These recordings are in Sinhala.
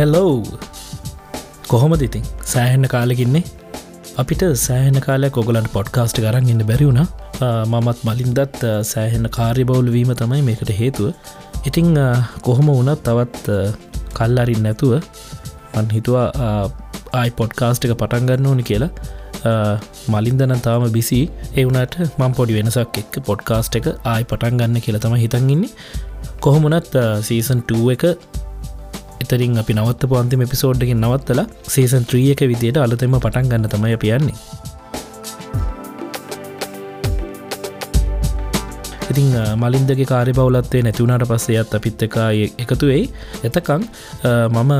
හෙලෝ කොහොමද ඉතින්? සෑහෙන්න කාලෙකින්නේ අපිට සෑහෙන කාලයක් ඔගලන්ට පොඩ්කාස්ට් කරන්න ඉන්න බැරිවුණ මමත් මලින්දත් සෑහෙන කාර්ය බවුල් වීම තමයි මේකට හේතුව. ඉතිං කොහොම වනත් තවත් කල්ලරින් නැතුව මන් හිතුවා ආයි පොඩ්කාස්ට් එක පටන්ගන්න ඕනි කියලා. මලින්දන තාම බිසි එවුනට මං පොඩි වෙනසක් එක් පොඩ්කාස්ට් එක ආයි පටන් ගන්න කියලා තම හිතන්ගන්නේ කොහොමනත් සීසන් 2 එක එතරින් අපි නවත් පන්තිම පිසෝඩ්ඩකින් නවත්තලා සේසන් ත්‍රිය එක විදියට අලතෙම පටන් ගන්න තමයි පියන්නේ ඉතිං මලින්දගේ කාරි බවලත්තේ නැතිවුණට පස්සේයත් අපිත් එක එකතු වෙයි. එතකං මම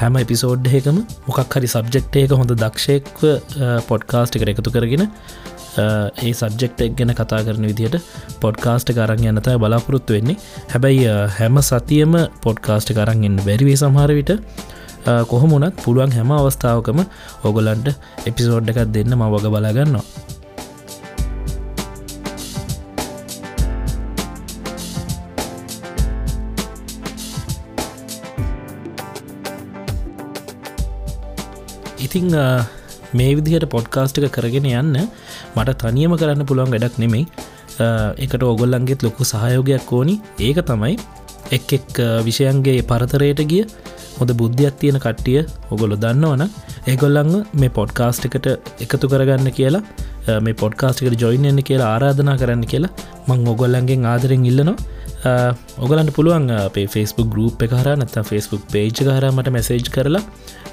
හැම එපිසෝඩ්හකම මොකක් හරි සබ්ජෙක්්යක හොඳ දක්ෂයෙක්ව පොඩ්කාස්ට් එක එකතු කරගෙන ඒ සබ්ජෙක්් එක් ගැන කතා කරන විදිහට පොඩ්කාස්ට කරන්න යනත බලාපොරොත්තු වෙන්නේ. හැබැයි හැම සතියම පොඩ්කාස්ට කරන්න බැරිවේ සමහර විට. කොහොමුණත් පුළුවන් හැම අවස්ථාවකම ඔගොලන්ට එපිසෝඩ් එකක් දෙන්න ම වග බලාගන්නවා ඉතිං මේ විදිහට පොඩ්කාස්ට් එක කරගෙන යන්න මට තනියම කරන්න පුළුවන් වැඩක් නෙමෙයි. එකට ඔගොල්ලන්ගේත් ලොකු සහයෝගයක් ඕනි. ඒක තමයි එක් එක් විෂයන්ගේ පරතරයට ගිය හොඳ බුද්ධියක් තියෙන කට්ටිය ඔගොලො දන්නවන ඒගොල්ලං මේ පොඩ්කාස්ට් එකට එකතු කරගන්න කියලා මේ පොඩ්කාස්ටිකට ජොයින් එන්න කියලා ආරාධනා කරන්න කියලා මං ඔගොල්ලන්ගෙන් ආදරෙන් ඉල්ලනවා. ඔගලන්ට පුළුවන් අපේ ෆස්බුක් ගරුප් එක හර නත්ත ෆස්බුක් පේජ් හරමට මැසේජ් කරලා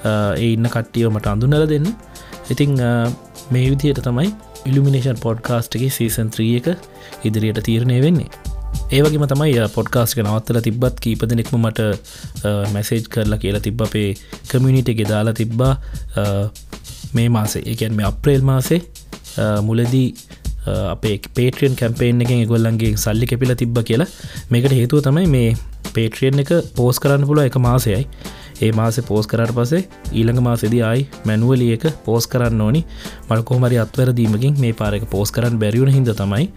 ඒ ඉන්න කට්ටියව මට අඳුනල දෙන්න. ඉතිං මේ විදියට තමයි ඉල්ිමිනේෂන් පොඩ්කාස්ට්ගේ සීසන් 3 එක ඉදිරියට තීරණය වෙන්නේ. ඒවගේම තමයි පොඩ්කාස්ක නවත්තල තිබ්බත් කීපදනෙක්ම මට මැසේජ් කරලා කියලා තිබ්බ අපේ කමියනිටගේ දාලා තිබ්බා මේ මාසේ. එකන් මේ අප්‍රේල් මාසේ මුලදී අපේ පේට්‍රියන් කැම්පේෙන් එකෙන් ගොල්ලන්ගේ සල්ලි කෙපිල තිබ්බ කියලා. මේකට හේතුව තමයි මේ පේට්‍රියන් එක පෝස් කරන්න පුල එක මාසයයි ඒ මාස පෝස් කරට පසේ ඊළඟ මාසෙද අයි මැනුවලිය එක පෝස් කරන්න ඕනි. මල්කෝමරි අත්වරදීමකින් මේ පාරක පෝස් කරන්න බැරිවුණ හිද තමයි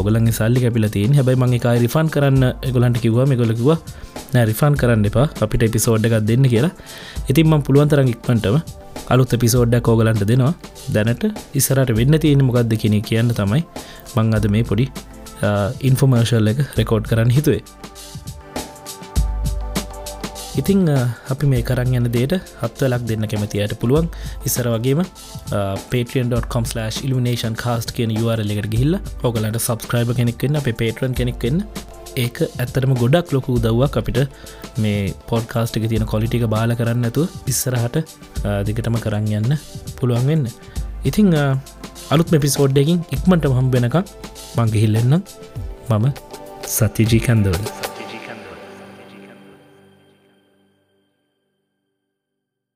ඔගලන්ගේ සල්ලි කැපිල තින් හැබයි මං එකයි රිෆන් කරන්න එගොලන්ට කිවවා මෙගොලකිව නෑ රිෆන් කරන්න එපා. අපිට එපිසෝඩ් එකක් දෙන්න කියලා. ඉතින් මං පුළුවන්තරන් ඉක්මටම අලුත් එපිසෝඩ්ඩක් කෝගලන්ට දෙනවා. දැනට ඉස්සරට වෙන්න තියෙන මොකක්ද කියෙන කියන්න තමයි මං අද මේ පොඩි ඉන්ෆෝමර්ශල් එක රෙකෝඩ් කරන්න හිතුවේ. ඉතිං අපි මේ කරන්න යන දේට හත්වලක් දෙන්න කැමතියට පුළුවන්. ඉස්සර වගේම පේටියන්.com/ ඉල්ිනේෂන් කාස්ට කියන URL එකට ගිහිල්ල ඔගලට සබස්ක්‍රයිබ කෙනෙක්වෙන්න අප පේටරන් කෙනෙක්වෙන්න ඒක ඇත්තරම ගොඩක් ලොකු උදව්වක් අපිට මේ පොඩ්කාස්ට් එක තියෙන කොලිටික බාල කරන්න ඇතු ඉස්සරහට දිගටම කරන්න යන්න පුළුවන් වෙන්න. ඉතිං අලුත් මෙපිසෝඩ්ඩකින් ඉක්මට හම්බෙනක මංගිහිල්ලෙන්න්න මම සත්‍යජී කන්දවල.